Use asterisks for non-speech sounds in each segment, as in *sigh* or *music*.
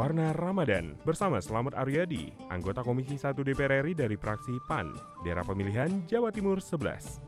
Warna Ramadan bersama Selamat Aryadi, anggota Komisi 1 DPR RI dari fraksi PAN, daerah pemilihan Jawa Timur 11.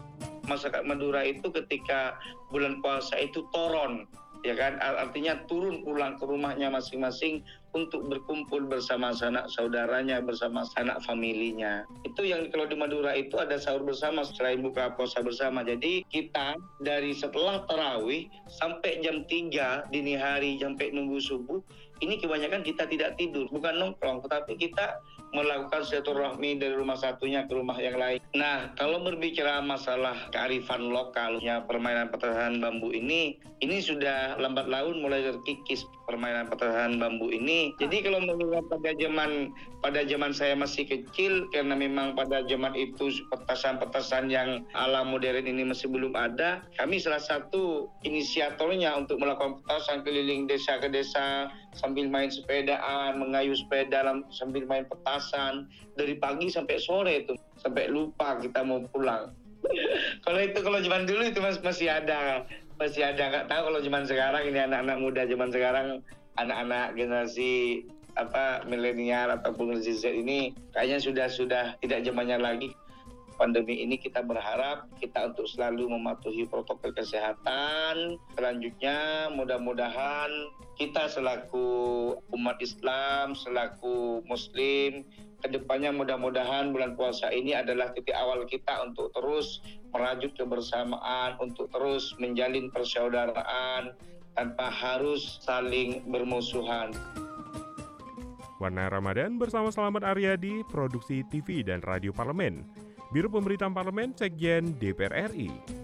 Masyarakat Madura itu ketika bulan puasa itu toron, ya kan? Artinya turun pulang ke rumahnya masing-masing untuk berkumpul bersama sanak saudaranya bersama sanak familinya. Itu yang kalau di Madura itu ada sahur bersama selain buka puasa bersama. Jadi kita dari setelah tarawih sampai jam 3 dini hari sampai nunggu subuh ini kebanyakan kita tidak tidur, bukan nongkrong, tetapi kita melakukan silaturahmi dari rumah satunya ke rumah yang lain. Nah, kalau berbicara masalah kearifan lokalnya permainan petasan bambu ini, ini sudah lambat laun mulai terkikis permainan petasan bambu ini. Jadi kalau mengingat pada zaman pada zaman saya masih kecil, karena memang pada zaman itu petasan-petasan yang ala modern ini masih belum ada, kami salah satu inisiatornya untuk melakukan petasan keliling desa ke desa sambil main sepedaan, mengayuh sepeda sambil main petasan. Dari pagi sampai sore itu sampai lupa kita mau pulang. *laughs* kalau itu kalau zaman dulu itu mas, masih ada. Masih ada. Nggak tahu kalau zaman sekarang ini anak-anak muda zaman sekarang anak-anak generasi apa milenial ataupun generasi Z ini kayaknya sudah sudah tidak zamannya lagi pandemi ini kita berharap kita untuk selalu mematuhi protokol kesehatan. Selanjutnya mudah-mudahan kita selaku umat Islam, selaku Muslim, ke depannya mudah-mudahan bulan puasa ini adalah titik awal kita untuk terus merajut kebersamaan, untuk terus menjalin persaudaraan tanpa harus saling bermusuhan. Warna Ramadan bersama Selamat Aryadi, Produksi TV dan Radio Parlemen. Biro Pemberitaan Parlemen Sekjen DPR RI.